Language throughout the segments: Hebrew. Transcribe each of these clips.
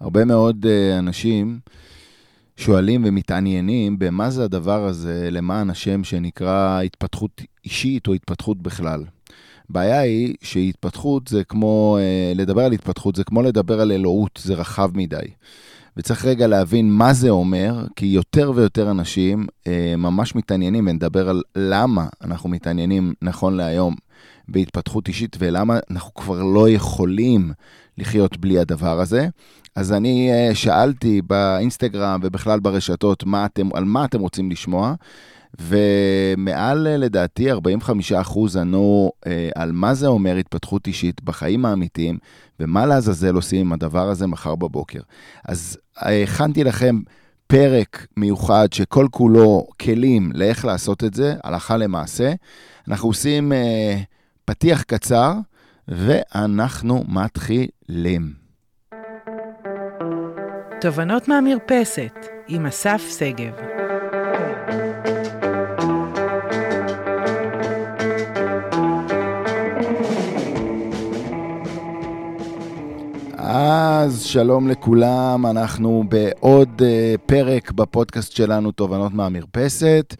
הרבה מאוד uh, אנשים שואלים ומתעניינים במה זה הדבר הזה למען השם שנקרא התפתחות אישית או התפתחות בכלל. הבעיה היא שהתפתחות זה כמו, uh, לדבר על התפתחות זה כמו לדבר על אלוהות, זה רחב מדי. וצריך רגע להבין מה זה אומר, כי יותר ויותר אנשים אה, ממש מתעניינים, ונדבר על למה אנחנו מתעניינים נכון להיום בהתפתחות אישית, ולמה אנחנו כבר לא יכולים לחיות בלי הדבר הזה. אז אני אה, שאלתי באינסטגרם ובכלל ברשתות מה אתם, על מה אתם רוצים לשמוע, ומעל, אה, לדעתי, 45% ענו אה, על מה זה אומר התפתחות אישית בחיים האמיתיים, ומה לעזאזל עושים עם הדבר הזה מחר בבוקר. אז הכנתי לכם פרק מיוחד שכל כולו כלים לאיך לעשות את זה, הלכה למעשה. אנחנו עושים פתיח קצר, ואנחנו מתחילים. תובנות מהמרפסת עם אסף שגב. אז שלום לכולם, אנחנו בעוד uh, פרק בפודקאסט שלנו, תובנות מהמרפסת.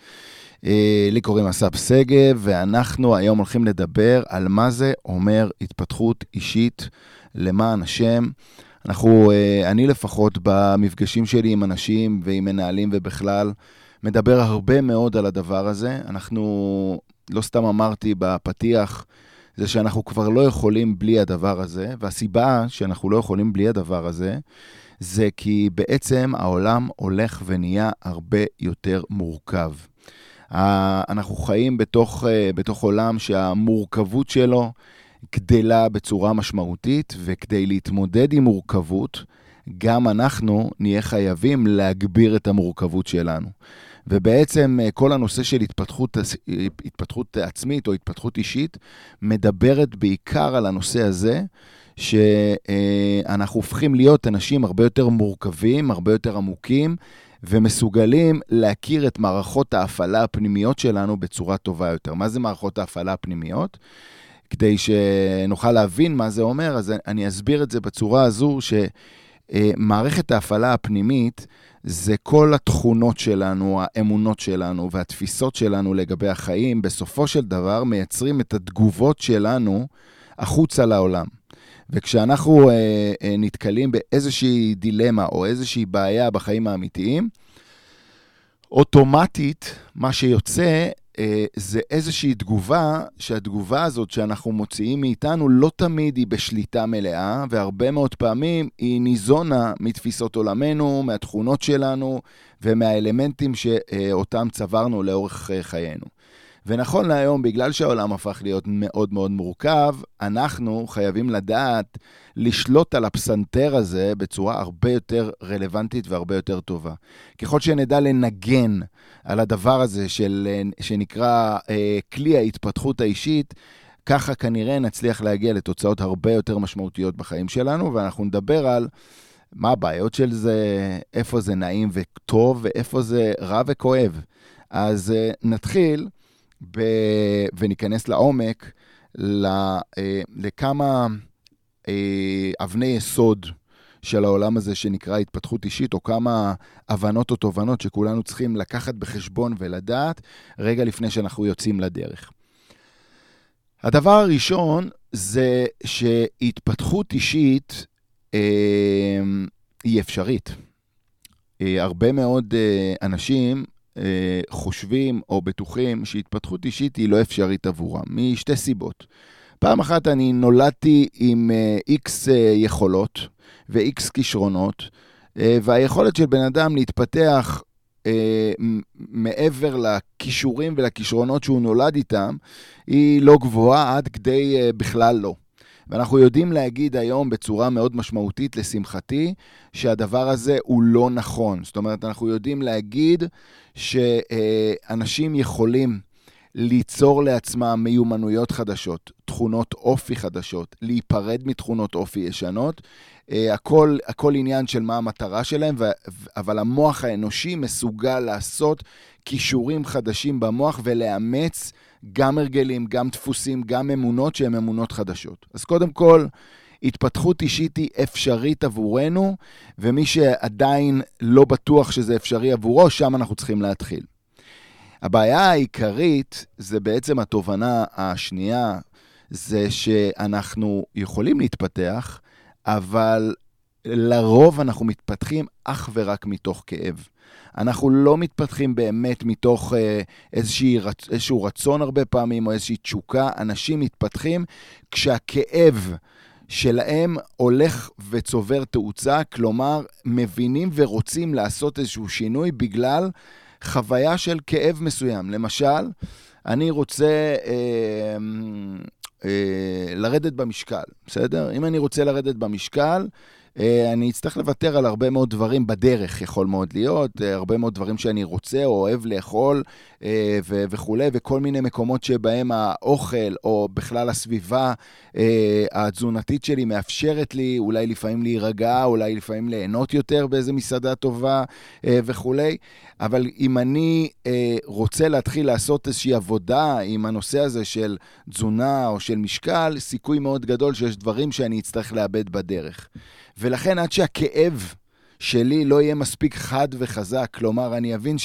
Uh, לי קוראים אסף שגב, ואנחנו היום הולכים לדבר על מה זה אומר התפתחות אישית למען השם. אנחנו, uh, אני לפחות, במפגשים שלי עם אנשים ועם מנהלים ובכלל, מדבר הרבה מאוד על הדבר הזה. אנחנו, לא סתם אמרתי בפתיח, זה שאנחנו כבר לא יכולים בלי הדבר הזה, והסיבה שאנחנו לא יכולים בלי הדבר הזה, זה כי בעצם העולם הולך ונהיה הרבה יותר מורכב. אנחנו חיים בתוך, אה, בתוך עולם שהמורכבות שלו גדלה בצורה משמעותית, וכדי להתמודד עם מורכבות, גם אנחנו נהיה חייבים להגביר את המורכבות שלנו. ובעצם אה, כל הנושא של התפתחות, התפתחות עצמית או התפתחות אישית מדברת בעיקר על הנושא הזה, שאנחנו הופכים להיות אנשים הרבה יותר מורכבים, הרבה יותר עמוקים, ומסוגלים להכיר את מערכות ההפעלה הפנימיות שלנו בצורה טובה יותר. מה זה מערכות ההפעלה הפנימיות? כדי שנוכל להבין מה זה אומר, אז אני אסביר את זה בצורה הזו, שמערכת ההפעלה הפנימית זה כל התכונות שלנו, האמונות שלנו והתפיסות שלנו לגבי החיים, בסופו של דבר מייצרים את התגובות שלנו החוצה לעולם. וכשאנחנו אה, אה, נתקלים באיזושהי דילמה או איזושהי בעיה בחיים האמיתיים, אוטומטית מה שיוצא אה, זה איזושהי תגובה, שהתגובה הזאת שאנחנו מוציאים מאיתנו לא תמיד היא בשליטה מלאה, והרבה מאוד פעמים היא ניזונה מתפיסות עולמנו, מהתכונות שלנו ומהאלמנטים שאותם צברנו לאורך אה, חיינו. ונכון להיום, בגלל שהעולם הפך להיות מאוד מאוד מורכב, אנחנו חייבים לדעת לשלוט על הפסנתר הזה בצורה הרבה יותר רלוונטית והרבה יותר טובה. ככל שנדע לנגן על הדבר הזה של, שנקרא אה, כלי ההתפתחות האישית, ככה כנראה נצליח להגיע לתוצאות הרבה יותר משמעותיות בחיים שלנו, ואנחנו נדבר על מה הבעיות של זה, איפה זה נעים וטוב, ואיפה זה רע וכואב. אז אה, נתחיל. ב... וניכנס לעומק ל... אה, לכמה אה, אבני יסוד של העולם הזה שנקרא התפתחות אישית, או כמה הבנות או תובנות שכולנו צריכים לקחת בחשבון ולדעת רגע לפני שאנחנו יוצאים לדרך. הדבר הראשון זה שהתפתחות אישית אה, היא אפשרית. אה, הרבה מאוד אה, אנשים אה, חושבים או בטוחים שהתפתחות אישית היא לא אפשרית עבורם, משתי סיבות. פעם אחת אני נולדתי עם איקס אה, אה, יכולות ואיקס כישרונות, והיכולת של בן אדם להתפתח מעבר לכישורים ולכישרונות שהוא נולד איתם, היא לא גבוהה עד כדי בכלל לא. ואנחנו יודעים להגיד היום בצורה מאוד משמעותית, לשמחתי, שהדבר הזה הוא לא נכון. זאת אומרת, אנחנו יודעים להגיד שאנשים יכולים ליצור לעצמם מיומנויות חדשות, תכונות אופי חדשות, להיפרד מתכונות אופי ישנות. אה, הכל, הכל עניין של מה המטרה שלהם, אבל המוח האנושי מסוגל לעשות כישורים חדשים במוח ולאמץ גם הרגלים, גם דפוסים, גם אמונות שהן אמונות חדשות. אז קודם כל, התפתחות אישית היא אפשרית עבורנו, ומי שעדיין לא בטוח שזה אפשרי עבורו, שם אנחנו צריכים להתחיל. הבעיה העיקרית זה בעצם התובנה השנייה, זה שאנחנו יכולים להתפתח, אבל לרוב אנחנו מתפתחים אך ורק מתוך כאב. אנחנו לא מתפתחים באמת מתוך אה, איזושהי, איזשהו רצון הרבה פעמים או איזושהי תשוקה, אנשים מתפתחים כשהכאב שלהם הולך וצובר תאוצה, כלומר, מבינים ורוצים לעשות איזשהו שינוי בגלל חוויה של כאב מסוים. למשל, אני רוצה אה, אה, לרדת במשקל, בסדר? אם אני רוצה לרדת במשקל, אני אצטרך לוותר על הרבה מאוד דברים בדרך, יכול מאוד להיות, אה, הרבה מאוד דברים שאני רוצה או אוהב לאכול אה, ו- וכולי, וכל מיני מקומות שבהם האוכל או בכלל הסביבה התזונתית שלי מאפשרת לי אולי לפעמים להירגע, אולי לפעמים ליהנות יותר באיזה מסעדה טובה וכולי. אבל אם אני רוצה להתחיל לעשות איזושהי עבודה עם הנושא הזה של תזונה או של משקל, סיכוי מאוד גדול שיש דברים שאני אצטרך לאבד בדרך. ולכן עד שהכאב שלי לא יהיה מספיק חד וחזק, כלומר, אני אבין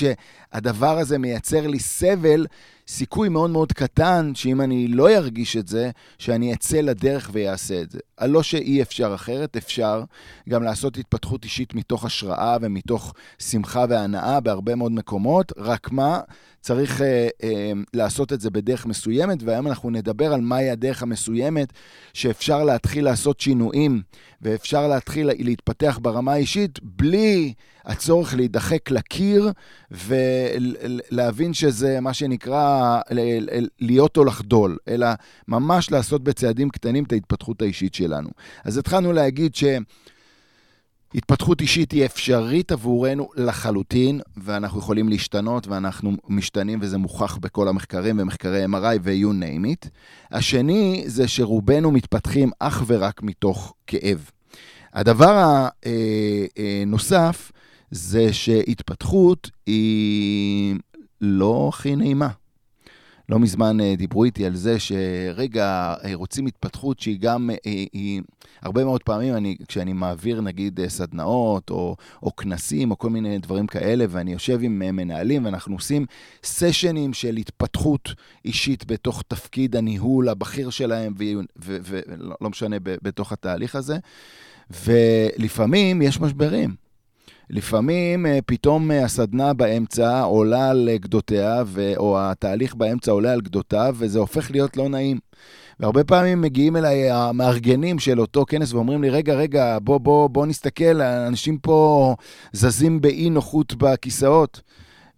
שהדבר הזה מייצר לי סבל, סיכוי מאוד מאוד קטן שאם אני לא ארגיש את זה, שאני אצא לדרך ויעשה את זה. לא שאי אפשר אחרת, אפשר גם לעשות התפתחות אישית מתוך השראה ומתוך שמחה והנאה בהרבה מאוד מקומות, רק מה? צריך אה, אה, לעשות את זה בדרך מסוימת, והיום אנחנו נדבר על מהי הדרך המסוימת שאפשר להתחיל לעשות שינויים ואפשר להתחיל להתפתח ברמה האישית בלי הצורך להידחק לקיר ולהבין שזה מה שנקרא להיות או לחדול, אלא ממש לעשות בצעדים קטנים את ההתפתחות האישית שלנו. אז התחלנו להגיד ש... התפתחות אישית היא אפשרית עבורנו לחלוטין, ואנחנו יכולים להשתנות, ואנחנו משתנים, וזה מוכח בכל המחקרים ומחקרי MRI ו-you name it. השני זה שרובנו מתפתחים אך ורק מתוך כאב. הדבר הנוסף זה שהתפתחות היא לא הכי נעימה. לא מזמן אה, דיברו איתי על זה שרגע, אה, רוצים התפתחות שהיא גם, היא, אה, היא הרבה מאוד פעמים, אני, כשאני מעביר נגיד סדנאות או, או כנסים או כל מיני דברים כאלה, ואני יושב עם מנהלים ואנחנו עושים סשנים של התפתחות אישית בתוך תפקיד הניהול הבכיר שלהם, ולא משנה, בתוך התהליך הזה, ולפעמים יש משברים. לפעמים אה, פתאום אה, הסדנה באמצע עולה על גדותיה, ו... או התהליך באמצע עולה על גדותיו, וזה הופך להיות לא נעים. והרבה פעמים מגיעים אליי המארגנים של אותו כנס ואומרים לי, רגע, רגע, בוא, בוא, בוא נסתכל, אנשים פה זזים באי נוחות בכיסאות.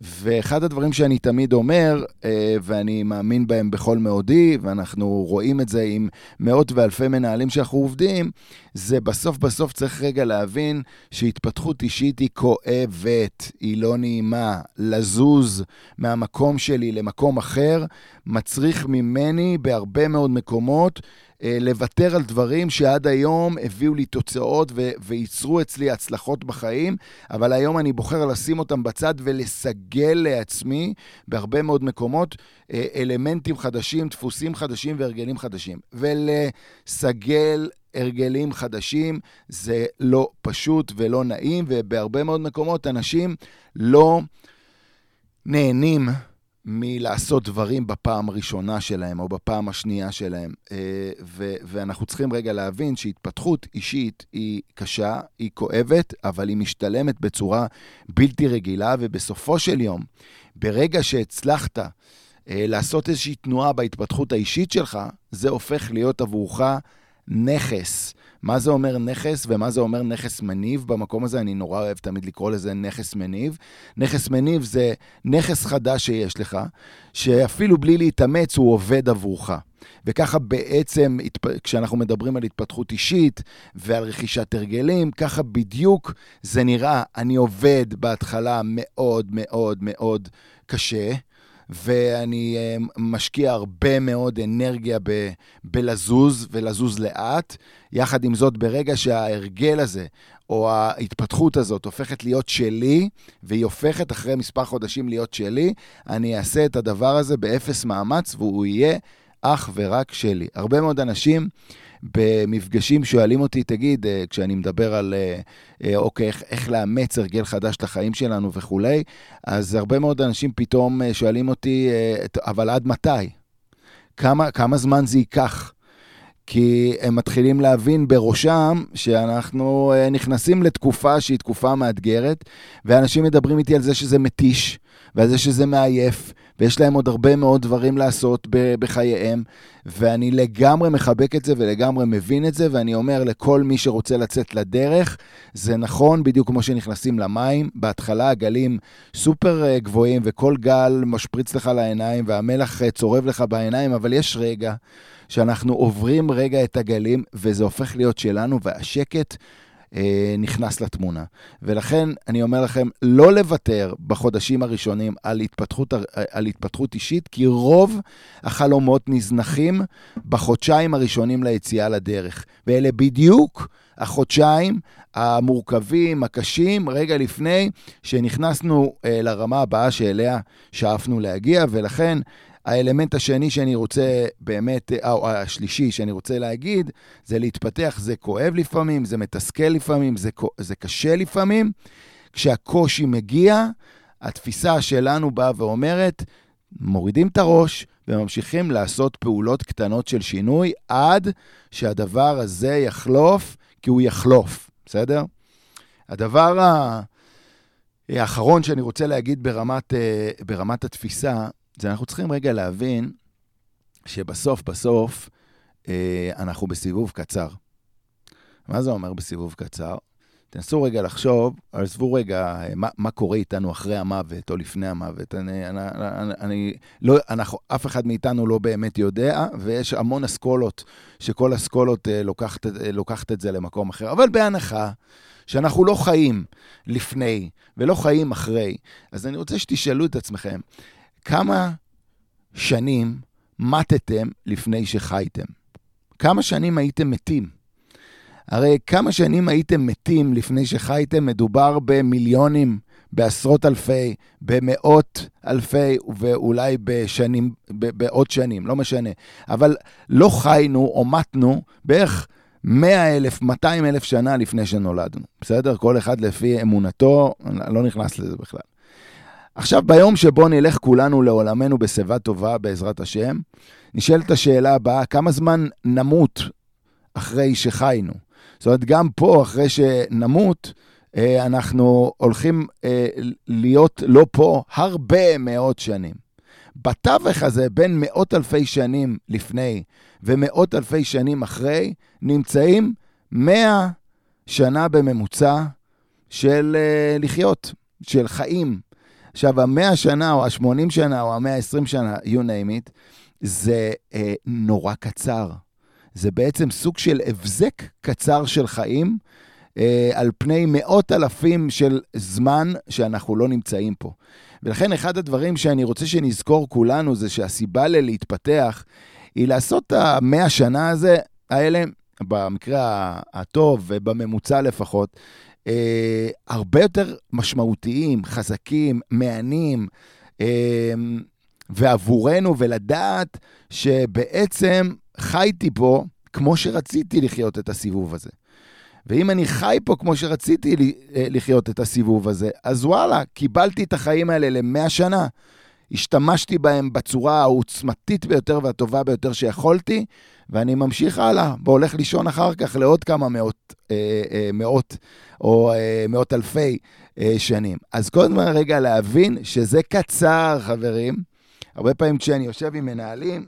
ואחד הדברים שאני תמיד אומר, אה, ואני מאמין בהם בכל מאודי, ואנחנו רואים את זה עם מאות ואלפי מנהלים שאנחנו עובדים, זה בסוף בסוף צריך רגע להבין שהתפתחות אישית היא כואבת, היא לא נעימה. לזוז מהמקום שלי למקום אחר מצריך ממני בהרבה מאוד מקומות אה, לוותר על דברים שעד היום הביאו לי תוצאות ו- וייצרו אצלי הצלחות בחיים, אבל היום אני בוחר לשים אותם בצד ולסגל לעצמי בהרבה מאוד מקומות אה, אלמנטים חדשים, דפוסים חדשים והרגלים חדשים. ולסגל הרגלים חדשים זה לא פשוט ולא נעים, ובהרבה מאוד מקומות אנשים לא נהנים מלעשות דברים בפעם הראשונה שלהם או בפעם השנייה שלהם. אה, ו- ואנחנו צריכים רגע להבין שהתפתחות אישית היא קשה, היא כואבת, אבל היא משתלמת בצורה בלתי רגילה, ובסופו של יום, ברגע שהצלחת אה, לעשות איזושהי תנועה בהתפתחות האישית שלך, זה הופך להיות עבורך נכס. מה זה אומר נכס ומה זה אומר נכס מניב? במקום הזה אני נורא אוהב תמיד לקרוא לזה נכס מניב. נכס מניב זה נכס חדש שיש לך, שאפילו בלי להתאמץ הוא עובד עבורך. וככה בעצם, כשאנחנו מדברים על התפתחות אישית ועל רכישת הרגלים, ככה בדיוק זה נראה. אני עובד בהתחלה מאוד מאוד מאוד קשה. ואני אה, משקיע הרבה מאוד אנרגיה ב, בלזוז ולזוז לאט. יחד עם זאת, ברגע שההרגל הזה, או ההתפתחות הזאת הופכת להיות שלי, והיא הופכת אחרי מספר חודשים להיות שלי, אני אעשה את הדבר הזה באפס מאמץ, והוא יהיה אך ורק שלי. הרבה מאוד אנשים במפגשים שואלים אותי, תגיד, אה, כשאני מדבר על, אה, אה, אוקיי, איך, איך לאמץ הרגל חדש לחיים שלנו וכולי, אז הרבה מאוד אנשים פתאום שואלים אותי, אבל עד מתי? כמה, כמה זמן זה ייקח? כי הם מתחילים להבין בראשם שאנחנו נכנסים לתקופה שהיא תקופה מאתגרת, ואנשים מדברים איתי על זה שזה מתיש, ועל זה שזה מעייף, ויש להם עוד הרבה מאוד דברים לעשות בחייהם, ואני לגמרי מחבק את זה ולגמרי מבין את זה, ואני אומר לכל מי שרוצה לצאת לדרך, זה נכון בדיוק כמו שנכנסים למים, בהתחלה הגלים סופר אה, גבוהים, וכל גל משפריץ לך לעיניים, והמלח אה, צורב לך בעיניים, אבל יש רגע שאנחנו עוברים רגע את הגלים, וזה הופך להיות שלנו, והשקט נכנס לתמונה. ולכן אני אומר לכם, לא לוותר בחודשים הראשונים על התפתחות, על התפתחות אישית, כי רוב החלומות נזנחים בחודשיים הראשונים ליציאה לדרך. ואלה בדיוק החודשיים המורכבים, הקשים, רגע לפני שנכנסנו אה, לרמה הבאה שאליה שאפנו להגיע, ולכן האלמנט השני שאני רוצה באמת, או השלישי שאני רוצה להגיד, זה להתפתח. זה כואב לפעמים, זה מתסכל לפעמים, זה, זה קשה לפעמים. כשהקושי מגיע, התפיסה שלנו באה ואומרת, מורידים את הראש וממשיכים לעשות פעולות קטנות של שינוי עד שהדבר הזה יחלוף, כי הוא יחלוף, בסדר? הדבר האחרון שאני רוצה להגיד ברמת, אה, ברמת התפיסה, זה אנחנו צריכים רגע להבין שבסוף, בסוף, אה, אנחנו בסיבוב קצר. מה זה אומר בסיבוב קצר? תנסו רגע לחשוב, עזבו רגע מה, מה קורה איתנו אחרי המוות או לפני המוות. אני, אני, אני, אני, לא, אנחנו, אף אחד מאיתנו לא באמת יודע, ויש המון אסכולות, שכל אסכולות אה, לוקחת, אה, לוקחת את זה למקום אחר. אבל בהנחה שאנחנו לא חיים לפני ולא חיים אחרי, אז אני רוצה שתשאלו את עצמכם, כמה שנים מתתם לפני שחייתם? כמה שנים הייתם מתים? הרי כמה שנים הייתם מתים לפני שחייתם, מדובר במיליונים, בעשרות אלפי, במאות אלפי, ואולי בשנים, בעוד שנים, לא משנה. אבל לא חיינו או מתנו בערך 100 אלף, 200 אלף שנה לפני שנולדנו, בסדר? כל אחד לפי אמונתו, לא נכנס לזה בכלל. עכשיו, ביום שבו נלך כולנו לעולמנו בשיבה טובה, בעזרת השם, נשאלת השאלה הבאה, כמה זמן נמות אחרי שחיינו? זאת אומרת, גם פה, אחרי שנמות, אה, אנחנו הולכים אה, להיות לא פה הרבה מאות שנים. בתווך הזה, בין מאות אלפי שנים לפני ומאות אלפי שנים אחרי, נמצאים מאה שנה בממוצע של אה, לחיות, של חיים. עכשיו, המאה שנה, או השמונים שנה, או המאה העשרים שנה, you name it, זה אה, נורא קצר. זה בעצם סוג של הבזק קצר של חיים אה, על פני מאות אלפים של זמן שאנחנו לא נמצאים פה. ולכן אחד הדברים שאני רוצה שנזכור כולנו זה שהסיבה ללהתפתח היא לעשות את המאה שנה הזה, האלה, במקרה הטוב ובממוצע לפחות, אה, הרבה יותר משמעותיים, חזקים, מהנים, אה, ועבורנו, ולדעת שבעצם חייתי פה כמו שרציתי לחיות את הסיבוב הזה. ואם אני חי פה כמו שרציתי אה, לחיות את הסיבוב הזה, אז וואלה, קיבלתי את החיים האלה למאה שנה. השתמשתי בהם בצורה העוצמתית ביותר והטובה ביותר שיכולתי, ואני ממשיך הלאה, והולך לישון אחר כך לעוד כמה מאות, אה, אה, מאות או אה, מאות אלפי אה, שנים. אז קודם רגע להבין שזה קצר, חברים. הרבה פעמים כשאני יושב עם מנהלים,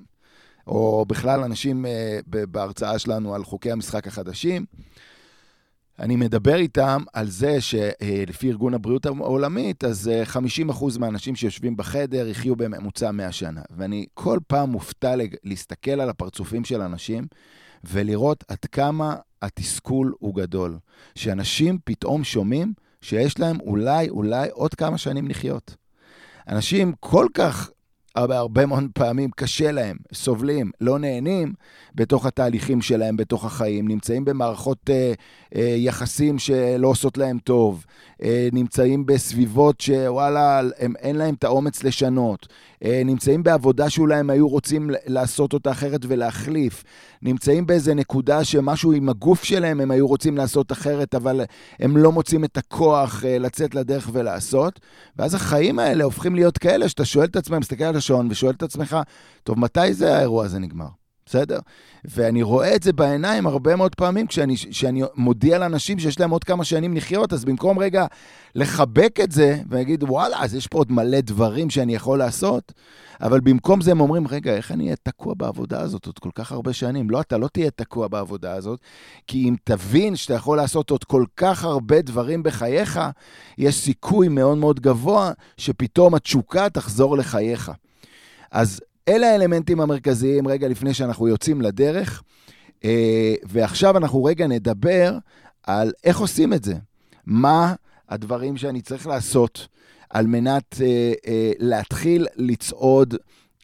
או בכלל אנשים אה, בהרצאה שלנו על חוקי המשחק החדשים, אני מדבר איתם על זה שלפי ארגון הבריאות העולמית, אז 50% אה, מהאנשים שיושבים בחדר יחיו בממוצע 100 שנה. ואני כל פעם מופתע להסתכל על הפרצופים של אנשים ולראות עד כמה התסכול הוא גדול. שאנשים פתאום שומעים שיש להם אולי, אולי עוד כמה שנים לחיות. אנשים כל כך הרבה, מאוד פעמים קשה להם, סובלים, לא נהנים בתוך התהליכים שלהם, בתוך החיים, נמצאים במערכות אה, אה, יחסים שלא עושות להם טוב, נמצאים בסביבות שוואלה, הם, אין להם את האומץ לשנות, אה, נמצאים בעבודה שאולי הם היו רוצים לעשות אותה אחרת ולהחליף, נמצאים באיזה נקודה שמשהו עם הגוף שלהם הם היו רוצים לעשות אחרת, אבל הם לא מוצאים את הכוח אה, לצאת לדרך ולעשות, ואז החיים האלה הופכים להיות כאלה שאתה שואל את עצמך, מסתכל על השעון ושואל את עצמך, טוב, מתי זה האירוע הזה נגמר? בסדר? ואני רואה את זה בעיניים הרבה מאוד פעמים כשאני, כשאני מודיע לאנשים שיש להם עוד כמה שנים לחיות, אז במקום רגע לחבק את זה ולהגיד, וואלה, אז יש פה עוד מלא דברים שאני יכול לעשות, אבל במקום זה הם אומרים, רגע, איך אני אהיה תקוע בעבודה הזאת עוד כל כך הרבה שנים? לא, אתה לא תהיה תקוע בעבודה הזאת, כי אם תבין שאתה יכול לעשות עוד כל כך הרבה דברים בחייך, יש סיכוי מאוד מאוד גבוה שפתאום התשוקה תחזור לחייך. אז אלה האלמנטים המרכזיים רגע לפני שאנחנו יוצאים לדרך, אה, ועכשיו אנחנו רגע נדבר על איך עושים את זה. מה הדברים שאני צריך לעשות על מנת אה, אה, להתחיל לצעוד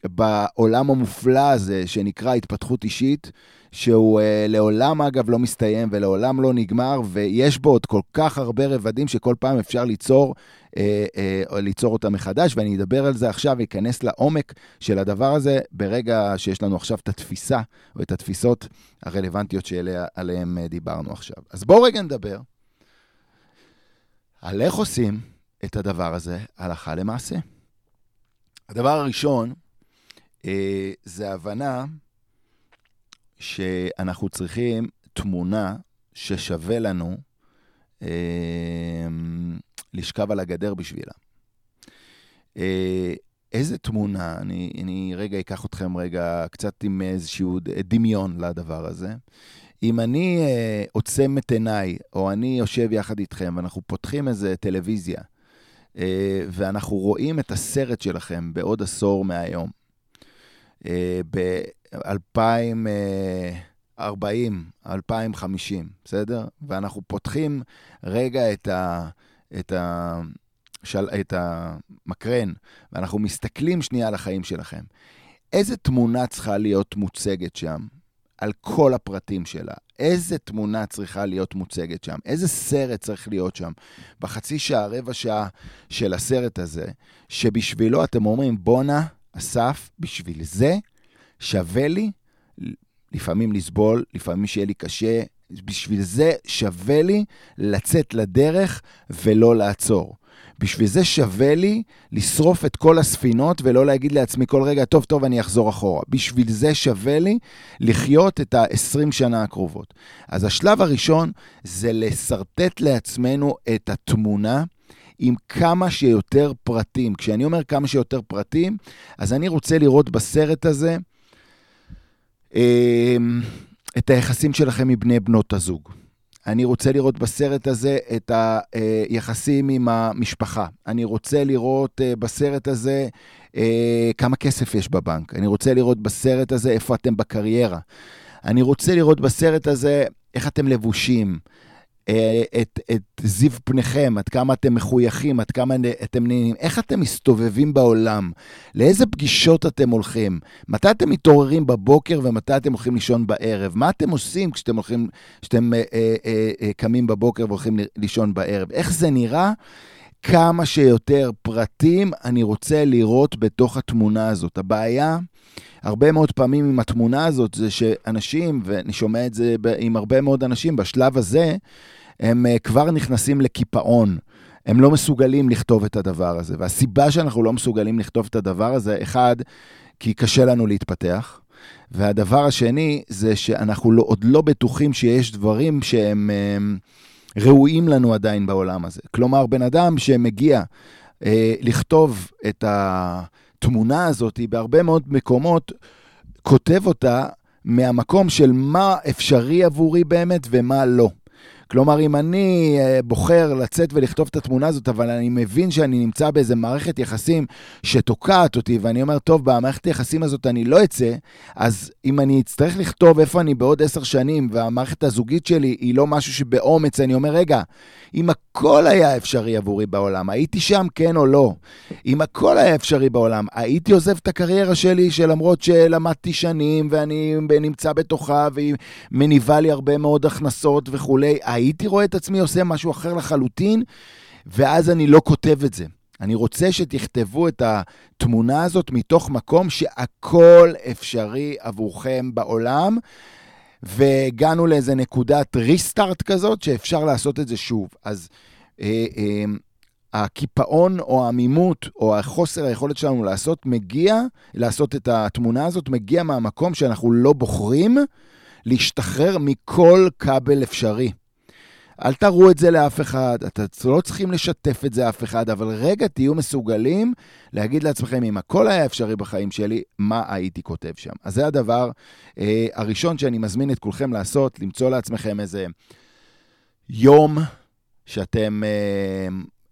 בעולם המופלא הזה שנקרא התפתחות אישית, שהוא uh, לעולם, אגב, לא מסתיים ולעולם לא נגמר, ויש בו עוד כל כך הרבה רבדים שכל פעם אפשר ליצור, uh, uh, ליצור אותם מחדש, ואני אדבר על זה עכשיו ואכנס לעומק של הדבר הזה ברגע שיש לנו עכשיו את התפיסה, או את התפיסות הרלוונטיות שעליהן דיברנו עכשיו. אז בואו רגע נדבר על איך עושים את הדבר הזה הלכה למעשה. הדבר הראשון uh, זה הבנה שאנחנו צריכים תמונה ששווה לנו אה, לשכב על הגדר בשבילה. אה, איזה תמונה, אני, אני רגע אקח אתכם רגע קצת עם איזשהו דמיון לדבר הזה. אם אני אה, עוצם את עיניי, או אני יושב יחד איתכם, ואנחנו פותחים איזה טלוויזיה, אה, ואנחנו רואים את הסרט שלכם בעוד עשור מהיום, ב-2040, 2050, בסדר? ואנחנו פותחים רגע את, ה, את, ה, של, את המקרן, ואנחנו מסתכלים שנייה על החיים שלכם. איזה תמונה צריכה להיות מוצגת שם? על כל הפרטים שלה. איזה תמונה צריכה להיות מוצגת שם? איזה סרט צריך להיות שם בחצי שעה, רבע שעה של הסרט הזה, שבשבילו אתם אומרים, בואנה, אסף, בשביל זה שווה לי לפעמים לסבול, לפעמים שיהיה לי קשה, בשביל זה שווה לי לצאת לדרך ולא לעצור. בשביל זה שווה לי לשרוף את כל הספינות ולא להגיד לעצמי כל רגע, טוב, טוב, אני אחזור אחורה. בשביל זה שווה לי לחיות את ה-20 שנה הקרובות. אז השלב הראשון זה לשרטט לעצמנו את התמונה. עם כמה שיותר פרטים. כשאני אומר כמה שיותר פרטים, אז אני רוצה לראות בסרט הזה אמ, את היחסים שלכם עם בני בנות הזוג. אני רוצה לראות בסרט הזה את היחסים עם המשפחה. אני רוצה לראות אה, בסרט הזה אה, כמה כסף יש בבנק. אני רוצה לראות בסרט הזה איפה אתם בקריירה. אני רוצה לראות בסרט הזה איך אתם לבושים, אה, את, את זיו פניכם, עד כמה אתם מחויכים, עד כמה אתם נהנים, איך אתם מסתובבים בעולם, לאיזה פגישות אתם הולכים, מתי אתם מתעוררים בבוקר ומתי אתם הולכים לישון בערב, מה אתם עושים כשאתם הולכים, כשאתם אה, אה, אה, אה, קמים בבוקר והולכים לישון בערב, איך זה נראה? כמה שיותר פרטים אני רוצה לראות בתוך התמונה הזאת. הבעיה, הרבה מאוד פעמים עם התמונה הזאת, זה שאנשים, ואני שומע את זה עם הרבה מאוד אנשים, בשלב הזה, הם אה, כבר נכנסים לקיפאון. הם לא מסוגלים לכתוב את הדבר הזה. והסיבה שאנחנו לא מסוגלים לכתוב את הדבר הזה, אחד, כי קשה לנו להתפתח. והדבר השני, זה שאנחנו לא, עוד לא בטוחים שיש דברים שהם הם, אה, ראויים לנו עדיין בעולם הזה. כלומר, בן אדם שמגיע אה, לכתוב את התמונה הזאת, בהרבה מאוד מקומות, כותב אותה מהמקום של מה אפשרי עבורי באמת ומה לא. כלומר, אם אני אה, בוחר לצאת ולכתוב את התמונה הזאת, אבל אני מבין שאני נמצא באיזה מערכת יחסים שתוקעת אותי, ואני אומר, טוב, במערכת היחסים הזאת אני לא אצא, אז אם אני אצטרך לכתוב איפה אני בעוד עשר שנים, והמערכת הזוגית שלי היא לא משהו שבאומץ, אני אומר, רגע, אם הכל היה אפשרי עבורי בעולם, הייתי שם, כן או לא? אם הכל היה אפשרי בעולם, הייתי עוזב את הקריירה שלי, שלמרות שלמדתי שנים, ואני נמצא בתוכה, והיא מניבה לי הרבה מאוד הכנסות וכולי, הייתי רואה את עצמי עושה משהו אחר לחלוטין, ואז אני לא כותב את זה. אני רוצה שתכתבו את התמונה הזאת מתוך מקום שהכל אפשרי עבורכם בעולם, והגענו לאיזה נקודת ריסטארט כזאת שאפשר לעשות את זה שוב. אז אה, אה, הקיפאון או העמימות או החוסר היכולת שלנו לעשות מגיע, לעשות את התמונה הזאת, מגיע מהמקום שאנחנו לא בוחרים להשתחרר מכל כבל אפשרי. אל תראו את זה לאף אחד, אתם לא צריכים לשתף את זה אף אחד, אבל רגע תהיו מסוגלים להגיד לעצמכם, אם הכל היה אפשרי בחיים שלי, מה הייתי כותב שם? אז זה הדבר אה, הראשון שאני מזמין את כולכם לעשות, למצוא לעצמכם איזה יום שאתם אה,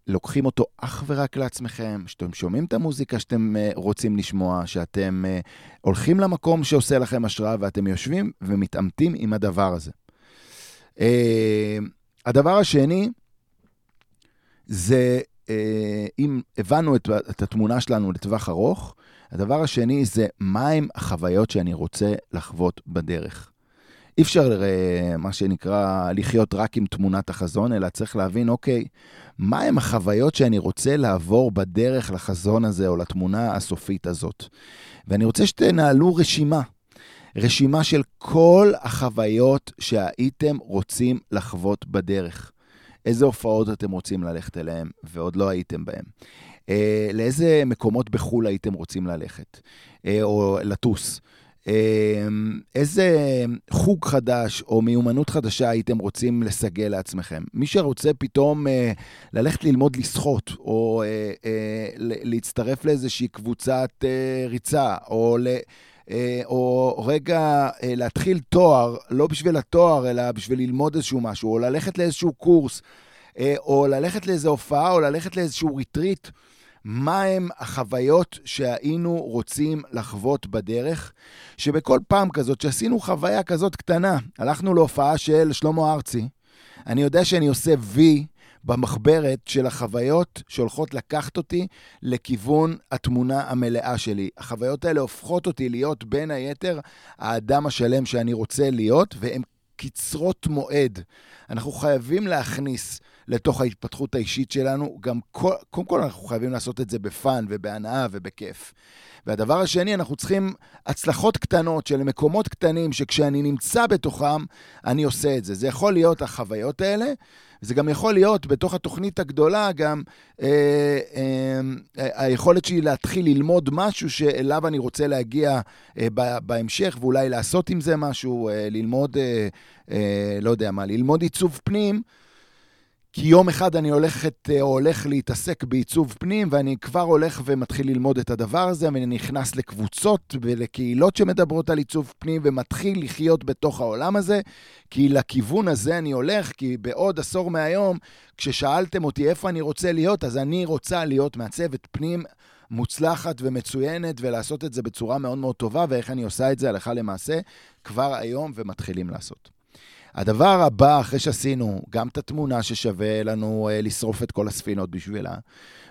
לוקחים אותו אך ורק לעצמכם, שאתם שומעים את המוזיקה שאתם uh, רוצים לשמוע, שאתם uh, הולכים למקום שעושה לכם השראה ואתם יושבים ומתעמתים עם הדבר הזה. Uh, הדבר השני זה, uh, אם הבנו את, את התמונה שלנו לטווח ארוך, הדבר השני זה מהם החוויות שאני רוצה לחוות בדרך. אי אפשר, מה שנקרא, לחיות רק עם תמונת החזון, אלא צריך להבין, אוקיי, מהם החוויות שאני רוצה לעבור בדרך לחזון הזה או לתמונה הסופית הזאת. ואני רוצה שתנהלו רשימה. רשימה של כל החוויות שהייתם רוצים לחוות בדרך. איזה הופעות אתם רוצים ללכת אליהן ועוד לא הייתם בהן. אה, לאיזה מקומות בחו"ל הייתם רוצים ללכת, אה, או לטוס. אמ, איזה חוג חדש או מיומנות חדשה הייתם רוצים לסגל לעצמכם? מי שרוצה פתאום אה, ללכת ללמוד לשחות, או אה, אה, להצטרף לאיזושהי קבוצת אה, ריצה, או ל... אה, או רגע אה, להתחיל תואר, לא בשביל התואר, אלא בשביל ללמוד איזשהו משהו, או ללכת לאיזשהו קורס, אה, או ללכת לאיזו הופעה, או ללכת לאיזשהו retreat. מהם החוויות שהיינו רוצים לחוות בדרך, שבכל פעם כזאת שעשינו חוויה כזאת קטנה, הלכנו להופעה של שלמה ארצי, אני יודע שאני עושה וי במחברת של החוויות שהולכות לקחת אותי לכיוון התמונה המלאה שלי. החוויות האלה הופכות אותי להיות בין היתר האדם השלם שאני רוצה להיות, והן קצרות מועד. אנחנו חייבים להכניס לתוך ההתפתחות האישית שלנו. גם כל, קודם כל אנחנו חייבים לעשות את זה בפאן ובהנאה ובכיף. והדבר השני, אנחנו צריכים הצלחות קטנות של מקומות קטנים, שכשאני נמצא בתוכם, אני עושה את זה. זה יכול להיות החוויות האלה, זה גם יכול להיות בתוך התוכנית הגדולה גם אה, אה, אה, היכולת שלי להתחיל ללמוד משהו שאליו אני רוצה להגיע אה, בהמשך, ואולי לעשות עם זה משהו, אה, ללמוד, אה, אה, לא יודע מה, ללמוד עיצוב פנים. כי יום אחד אני הולכת, או הולך להתעסק בעיצוב פנים, ואני כבר הולך ומתחיל ללמוד את הדבר הזה, ואני נכנס לקבוצות ולקהילות שמדברות על עיצוב פנים, ומתחיל לחיות בתוך העולם הזה, כי לכיוון הזה אני הולך, כי בעוד עשור מהיום, כששאלתם אותי איפה אני רוצה להיות, אז אני רוצה להיות מעצבת פנים מוצלחת ומצוינת, ולעשות את זה בצורה מאוד מאוד טובה, ואיך אני עושה את זה הלכה למעשה, כבר היום ומתחילים לעשות. הדבר הבא, אחרי שעשינו גם את התמונה ששווה לנו אה, לשרוף את כל הספינות בשבילה,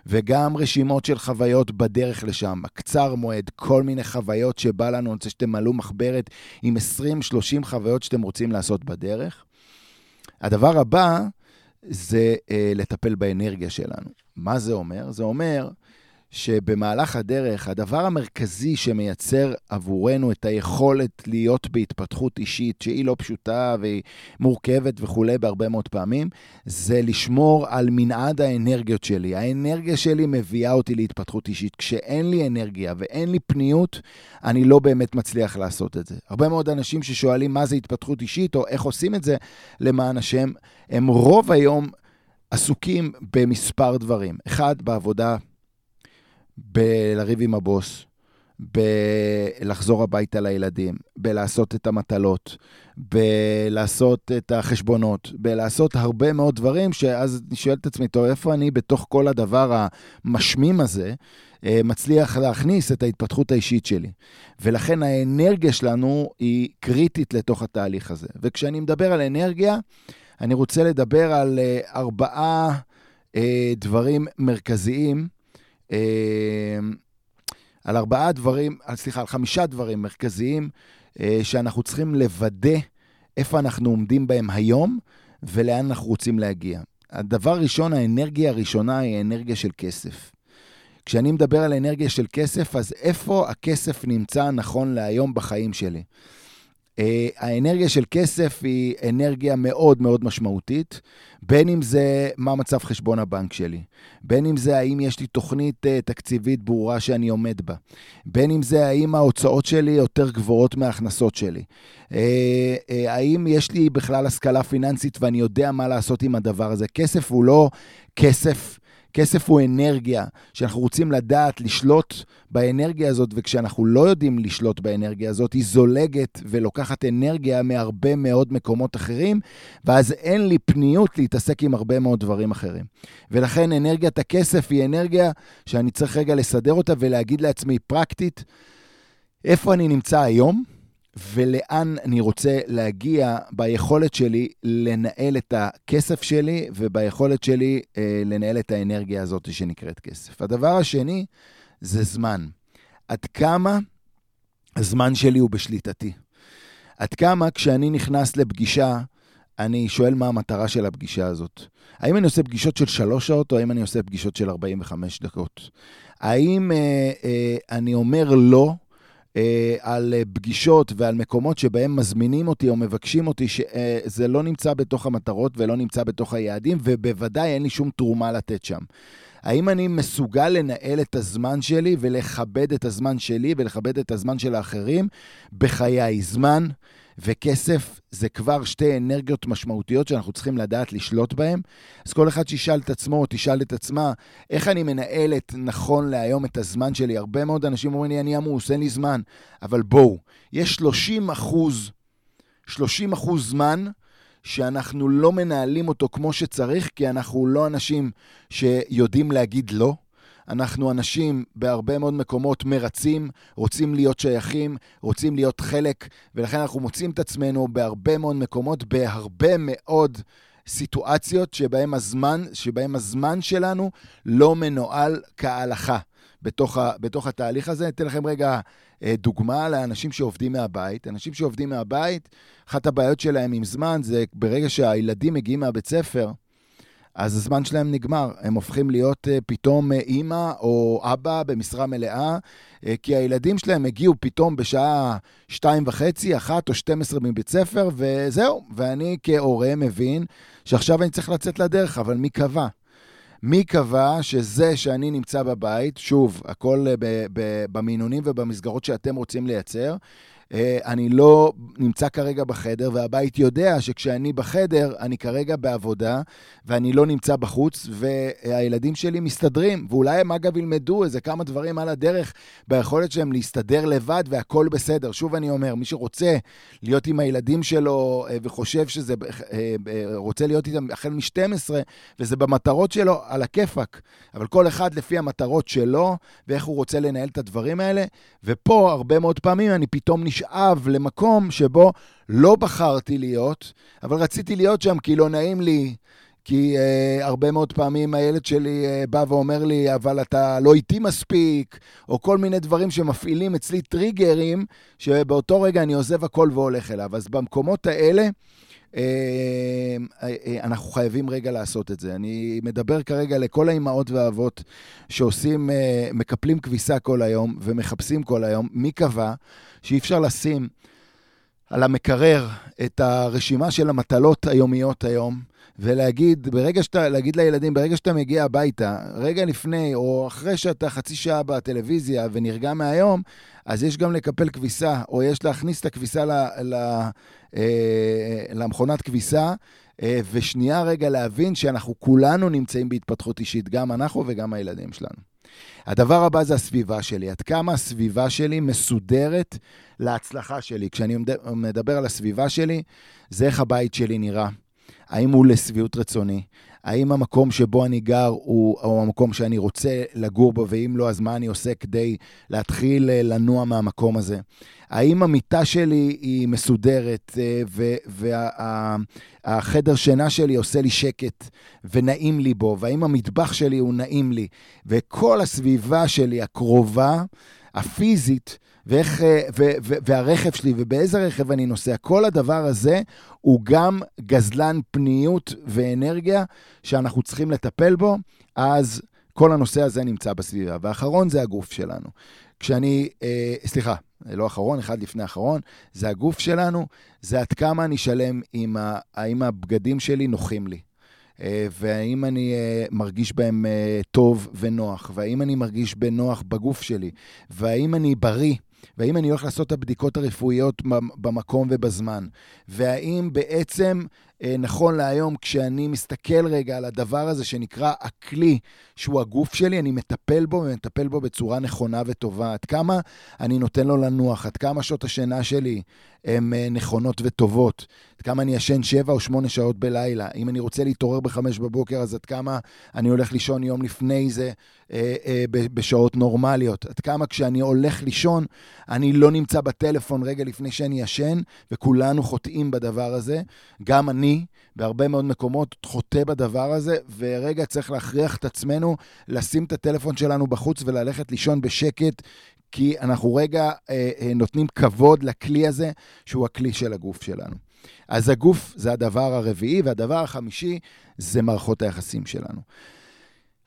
וגם רשימות של חוויות בדרך לשם, קצר מועד, כל מיני חוויות שבא לנו, אני רוצה שתמלאו מחברת עם 20-30 חוויות שאתם רוצים לעשות בדרך. הדבר הבא זה אה, לטפל באנרגיה שלנו. מה זה אומר? זה אומר שבמהלך הדרך, הדבר המרכזי שמייצר עבורנו את היכולת להיות בהתפתחות אישית, שהיא לא פשוטה והיא מורכבת וכולי בהרבה מאוד פעמים, זה לשמור על מנעד האנרגיות שלי. האנרגיה שלי מביאה אותי להתפתחות אישית. כשאין לי אנרגיה ואין לי פניות, אני לא באמת מצליח לעשות את זה. הרבה מאוד אנשים ששואלים מה זה התפתחות אישית או איך עושים את זה, למען השם, הם רוב היום עסוקים במספר דברים. אחד, בעבודה בלריב עם הבוס, בלחזור הביתה לילדים, בלעשות את המטלות, בלעשות את החשבונות, בלעשות הרבה מאוד דברים, שאז אני שואל את עצמי, טוב, איפה אני בתוך כל הדבר המשמים הזה אה, מצליח להכניס את ההתפתחות האישית שלי? ולכן האנרגיה שלנו היא קריטית לתוך התהליך הזה. וכשאני מדבר על אנרגיה, אני רוצה לדבר על אה, ארבעה אה, דברים מרכזיים. אמ, על ארבעה דברים, סליחה, על חמישה דברים מרכזיים אה, שאנחנו צריכים לוודא איפה אנחנו עומדים בהם היום ולאן אנחנו רוצים להגיע. הדבר הראשון, האנרגיה הראשונה היא אנרגיה של כסף. כשאני מדבר על אנרגיה של כסף, אז איפה הכסף נמצא נכון להיום בחיים שלי? Uh, האנרגיה של כסף היא אנרגיה מאוד מאוד משמעותית, בין אם זה מה מצב חשבון הבנק שלי, בין אם זה האם יש לי תוכנית uh, תקציבית ברורה שאני עומד בה, בין אם זה האם ההוצאות שלי יותר גבוהות מההכנסות שלי, uh, האם יש לי בכלל השכלה פיננסית ואני יודע מה לעשות עם הדבר הזה. כסף הוא לא כסף. כסף הוא אנרגיה, שאנחנו רוצים לדעת לשלוט באנרגיה הזאת, וכשאנחנו לא יודעים לשלוט באנרגיה הזאת, היא זולגת ולוקחת אנרגיה מהרבה מאוד מקומות אחרים, ואז אין לי פניות להתעסק עם הרבה מאוד דברים אחרים. ולכן אנרגיית הכסף היא אנרגיה שאני צריך רגע לסדר אותה ולהגיד לעצמי פרקטית, איפה אני נמצא היום? ולאן אני רוצה להגיע ביכולת שלי לנהל את הכסף שלי וביכולת שלי אה, לנהל את האנרגיה הזאת שנקראת כסף. הדבר השני זה זמן. עד כמה הזמן שלי הוא בשליטתי. עד כמה כשאני נכנס לפגישה, אני שואל מה המטרה של הפגישה הזאת. האם אני עושה פגישות של שלוש שעות, או האם אני עושה פגישות של 45 דקות? האם אה, אה, אני אומר לא, על אה, פגישות ועל מקומות שבהם מזמינים אותי או מבקשים אותי, שזה לא נמצא בתוך המטרות ולא נמצא בתוך היעדים, ובוודאי אין לי שום תרומה לתת שם. האם אני מסוגל לנהל את הזמן שלי ולכבד את הזמן שלי ולכבד את הזמן של האחרים בחיי? זמן וכסף זה כבר שתי אנרגיות משמעותיות שאנחנו צריכים לדעת לשלוט בהן. אז כל אחד שישאל את עצמו או תשאל את עצמה, איך אני מנהלת נכון להיום את הזמן שלי? הרבה מאוד אנשים אומרים לי, אני עמוס, אין לי זמן. אבל בואו, יש 30 אחוז, 30 אחוז זמן שאנחנו לא מנהלים אותו כמו שצריך, כי אנחנו לא אנשים שיודעים להגיד לא. אנחנו אנשים בהרבה מאוד מקומות מרצים, רוצים להיות שייכים, רוצים להיות חלק, ולכן אנחנו מוצאים את עצמנו בהרבה מאוד מקומות, בהרבה מאוד סיטואציות שבהם הזמן, שבהם הזמן שלנו לא מנוהל כהלכה. בתוך, ה, בתוך התהליך הזה. אתן לכם רגע דוגמה לאנשים שעובדים מהבית. אנשים שעובדים מהבית, אחת הבעיות שלהם עם זמן זה ברגע שהילדים מגיעים מהבית ספר, אז הזמן שלהם נגמר. הם הופכים להיות uh, פתאום uh, אימא או אבא במשרה מלאה, כי הילדים שלהם הגיעו פתאום בשעה שתיים וחצי, אחת או 12 מבית ספר, וזהו. ואני כהורה מבין שעכשיו אני צריך לצאת לדרך, אבל מי קבע? מי קבע שזה שאני נמצא בבית, שוב, הכל במינונים ובמסגרות שאתם רוצים לייצר, אה, אני לא נמצא כרגע בחדר, והבית יודע שכשאני בחדר, אני כרגע בעבודה, ואני לא נמצא בחוץ, והילדים שלי מסתדרים. ואולי הם אגב ילמדו איזה כמה דברים על הדרך ביכולת שלהם להסתדר לבד, והכול בסדר. שוב אני אומר, מי שרוצה להיות עם הילדים שלו אה, וחושב שזה, אה, רוצה להיות איתם החל מ-12, וזה במטרות שלו, על הכיפאק. אבל כל אחד לפי המטרות שלו, ואיך הוא רוצה לנהל את הדברים האלה. ופה, הרבה מאוד פעמים אני פתאום נשאר... נשאב למקום שבו לא בחרתי להיות, אבל רציתי להיות שם כי לא נעים לי, כי uh, הרבה מאוד פעמים הילד שלי uh, בא ואומר לי, אבל אתה לא איתי מספיק, או כל מיני דברים שמפעילים אצלי טריגרים, שבאותו רגע אני עוזב הכל והולך אליו. אז במקומות האלה, אה, אנחנו חייבים רגע לעשות את זה. אני מדבר כרגע לכל האימהות והאבות שעושים, מקפלים כביסה כל היום ומחפשים כל היום. מי קבע שאי אפשר לשים על המקרר את הרשימה של המטלות היומיות היום, ולהגיד, ברגע שאתה, להגיד לילדים, ברגע שאתה מגיע הביתה, רגע לפני או אחרי שאתה חצי שעה בטלוויזיה ונרגע מהיום, אז יש גם לקפל כביסה, או יש להכניס את הכביסה ל, ל, אה, למכונת כביסה, אה, ושנייה רגע להבין שאנחנו כולנו נמצאים בהתפתחות אישית, גם אנחנו וגם הילדים שלנו. הדבר הבא זה הסביבה שלי. עד כמה הסביבה שלי מסודרת להצלחה שלי. כשאני מדבר על הסביבה שלי, זה איך הבית שלי נראה. האם הוא לשביעות רצוני? האם המקום שבו אני גר הוא, הוא המקום שאני רוצה לגור בו, ואם לא, אז מה אני עושה כדי להתחיל אה, לנוע מהמקום הזה? האם המיטה שלי היא מסודרת, אה, והחדר וה, שינה שלי עושה לי שקט ונעים לי בו, והאם המטבח שלי הוא נעים לי, וכל הסביבה שלי הקרובה, הפיזית, ואיך, אה, ו, ו, והרכב שלי, ובאיזה רכב אני נוסע, כל הדבר הזה הוא גם גזלן פניות ואנרגיה שאנחנו צריכים לטפל בו, אז כל הנושא הזה נמצא בסביבה. ואחרון זה הגוף שלנו. כשאני, אה, סליחה, לא אחרון, אחד לפני אחרון, זה הגוף שלנו, זה עד כמה אני שלם עם ה, האם הבגדים שלי נוחים לי. אה, והאם אני אה, מרגיש בהם טוב ונוח, והאם אני מרגיש בנוח בגוף שלי, והאם אני בריא. והאם אני הולך לעשות את הבדיקות הרפואיות במקום ובזמן, והאם בעצם נכון להיום, כשאני מסתכל רגע על הדבר הזה שנקרא הכלי, שהוא הגוף שלי, אני מטפל בו ומטפל בו בצורה נכונה וטובה. עד כמה אני נותן לו לנוח, עד כמה שעות השינה שלי הן אה, נכונות וטובות, עד כמה אני ישן שבע או שמונה שעות בלילה. אם אני רוצה להתעורר בחמש בבוקר, אז עד כמה אני הולך לישון יום לפני זה אה, אה, בשעות נורמליות. עד כמה כשאני הולך לישון, אני לא נמצא בטלפון רגע לפני שאני ישן, וכולנו חוטאים בדבר הזה. גם אני אני, בהרבה מאוד מקומות, חוטא בדבר הזה, ורגע צריך להכריח את עצמנו לשים את הטלפון שלנו בחוץ וללכת לישון בשקט, כי אנחנו רגע אה, אה, נותנים כבוד לכלי הזה, שהוא הכלי של הגוף שלנו. אז הגוף זה הדבר הרביעי, והדבר החמישי זה מערכות היחסים שלנו.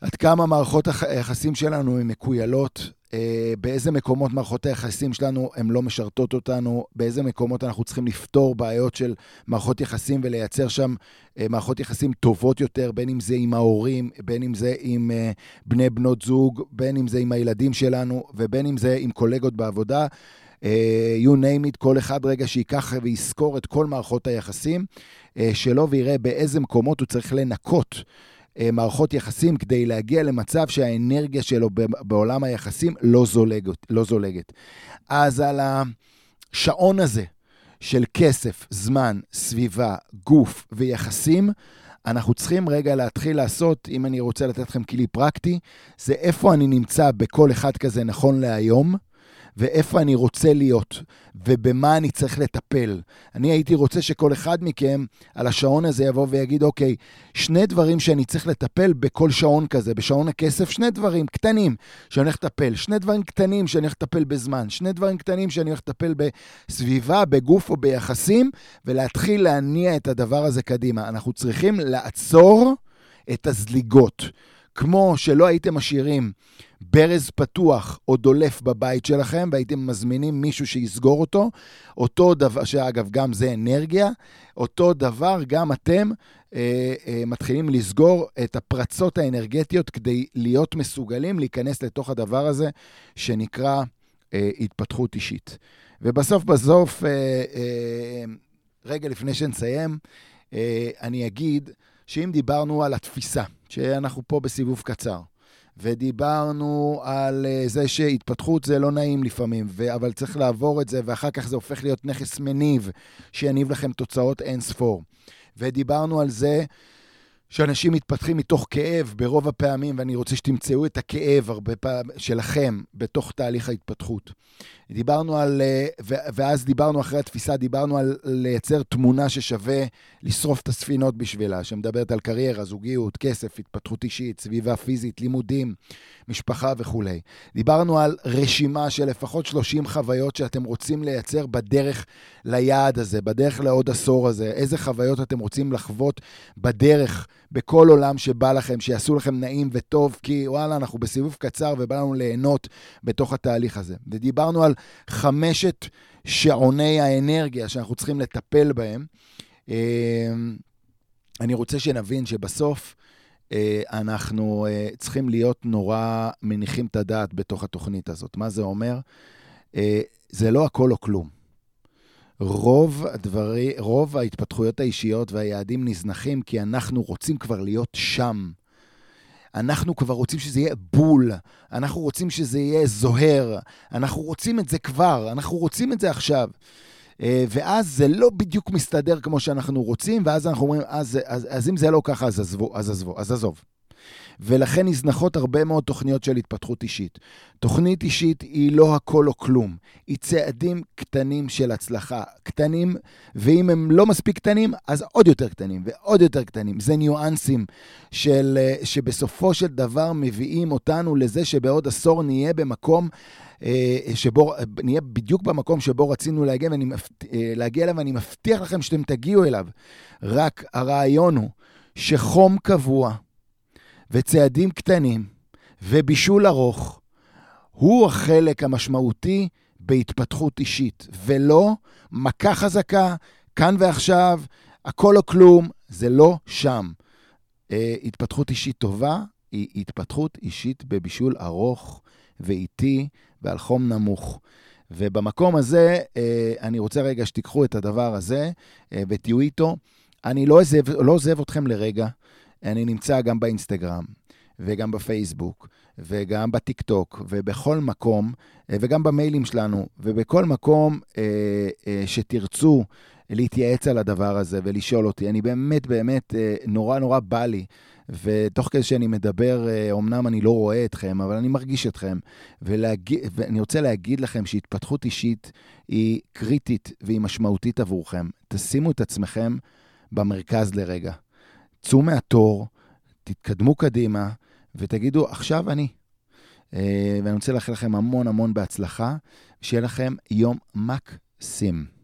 עד כמה מערכות היחסים שלנו הן מקוילות, אה, באיזה מקומות מערכות היחסים שלנו הן לא משרתות אותנו, באיזה מקומות אנחנו צריכים לפתור בעיות של מערכות יחסים ולייצר שם אה, מערכות יחסים טובות יותר, בין אם זה עם ההורים, בין אם זה עם אה, בני בנות זוג, בין אם זה עם הילדים שלנו ובין אם זה עם קולגות בעבודה. you name it, כל אחד רגע שייקח ויזכור את כל מערכות היחסים שלו ויראה באיזה מקומות הוא צריך לנקות. אה, מערכות יחסים כדי להגיע למצב שהאנרגיה שלו בעולם היחסים לא זולגת. לא זולגת. אז על השעון הזה של כסף, זמן, סביבה, גוף ויחסים, אנחנו צריכים רגע להתחיל לעשות, אם אני רוצה לתת לכם כלי פרקטי, זה איפה אני נמצא בכל אחד כזה נכון להיום. ואיפה אני רוצה להיות, ובמה אני צריך לטפל. אני הייתי רוצה שכל אחד מכם על השעון הזה יבוא ויגיד, אוקיי, שני דברים שאני צריך לטפל בכל שעון כזה, בשעון הכסף, שני דברים קטנים שאני הולך לטפל, שני דברים קטנים שאני הולך לטפל בזמן, שני דברים קטנים שאני הולך לטפל בסביבה, בגוף או ביחסים, ולהתחיל להניע את הדבר הזה קדימה. אנחנו צריכים לעצור את הזליגות. כמו שלא הייתם משאירים ברז פתוח או דולף בבית שלכם, והייתם מזמינים מישהו שיסגור אותו, אותו דבר, שאגב, גם זה אנרגיה, אותו דבר, גם אתם אה, אה, מתחילים לסגור את הפרצות האנרגטיות כדי להיות מסוגלים להיכנס לתוך הדבר הזה שנקרא אה, התפתחות אישית. ובסוף בסוף, אה, אה, רגע לפני שנסיים, אה, אני אגיד שאם דיברנו על התפיסה, שאנחנו פה בסיבוב קצר, ודיברנו על אה, זה שהתפתחות זה לא נעים לפעמים, ו... אבל צריך לעבור את זה, ואחר כך זה הופך להיות נכס מניב, שיניב לכם תוצאות אין ספור. ודיברנו על זה שאנשים מתפתחים מתוך כאב ברוב הפעמים, ואני רוצה שתמצאו את הכאב הרבה פעמים שלכם בתוך תהליך ההתפתחות. דיברנו על, אה, ואז דיברנו אחרי התפיסה, דיברנו על לייצר תמונה ששווה לשרוף את הספינות בשבילה, שמדברת על קריירה, זוגיות, כסף, התפתחות אישית, סביבה פיזית, לימודים, משפחה וכולי. דיברנו על רשימה של לפחות 30 חוויות שאתם רוצים לייצר בדרך ליעד הזה, בדרך לעוד עשור הזה, איזה חוויות אתם רוצים לחוות בדרך, בכל עולם שבא לכם, שיעשו לכם נעים וטוב, כי וואלה, אנחנו בסיבוב קצר ובא לנו ליהנות בתוך התהליך הזה. ודיברנו על חמשת שעוני האנרגיה שאנחנו צריכים לטפל בהם. אה, אני רוצה שנבין שבסוף אה, אנחנו אה, צריכים להיות נורא מניחים את הדעת בתוך התוכנית הזאת. מה זה אומר? זה לא הכל או כלום. רוב, הדברי, רוב ההתפתחויות האישיות והיעדים נזנחים כי אנחנו רוצים כבר להיות שם. אנחנו כבר רוצים שזה יהיה בול, אנחנו רוצים שזה יהיה זוהר, אנחנו רוצים את זה כבר, אנחנו רוצים את זה עכשיו. אה, ואז זה לא בדיוק מסתדר כמו שאנחנו רוצים, ואז אנחנו אומרים, אז, אז, אז אם זה לא ככה, אז עזבו, אז עזבו, אז עזוב. ולכן נזנחות הרבה מאוד תוכניות של התפתחות אישית. תוכנית אישית היא לא הכל או כלום, היא צעדים קטנים של הצלחה. קטנים, ואם הם לא מספיק קטנים, אז עוד יותר קטנים ועוד יותר קטנים. זה ניואנסים של, אה, שבסופו של דבר מביאים אותנו לזה שבעוד עשור נהיה במקום... אה, שבו, נהיה בדיוק במקום שבו רצינו להגיע, ואני, אה, להגיע אליו, ואני מבטיח לכם שאתם תגיעו אליו. רק הרעיון הוא שחום קבוע וצעדים קטנים ובישול ארוך הוא החלק המשמעותי בהתפתחות אישית, ולא מכה חזקה, כאן ועכשיו, הכל או כלום, זה לא שם. אה, התפתחות אישית טובה היא התפתחות אישית בבישול ארוך ואיטי ועל חום נמוך. ובמקום הזה, אה, אני רוצה רגע שתיקחו את הדבר הזה אה, ותהיו איתו. אני לא עוזב, לא עוזב אתכם לרגע, אני נמצא גם באינסטגרם וגם בפייסבוק וגם בטיקטוק ובכל מקום, אה, וגם במיילים שלנו, ובכל מקום שתרצו להתייעץ על הדבר הזה ולשאול אותי. אני באמת, באמת, נורא נורא בא לי ותוך כדי שאני מדבר, אומנם אני לא רואה אתכם, אבל אני מרגיש אתכם. ולהגיד, ואני רוצה להגיד לכם שהתפתחות אישית היא קריטית והיא משמעותית עבורכם. תשימו את עצמכם במרכז לרגע. צאו מהתור, תתקדמו קדימה, ותגידו, עכשיו אני. ואני רוצה לאחל לכם המון המון בהצלחה, שיהיה לכם יום מקסים.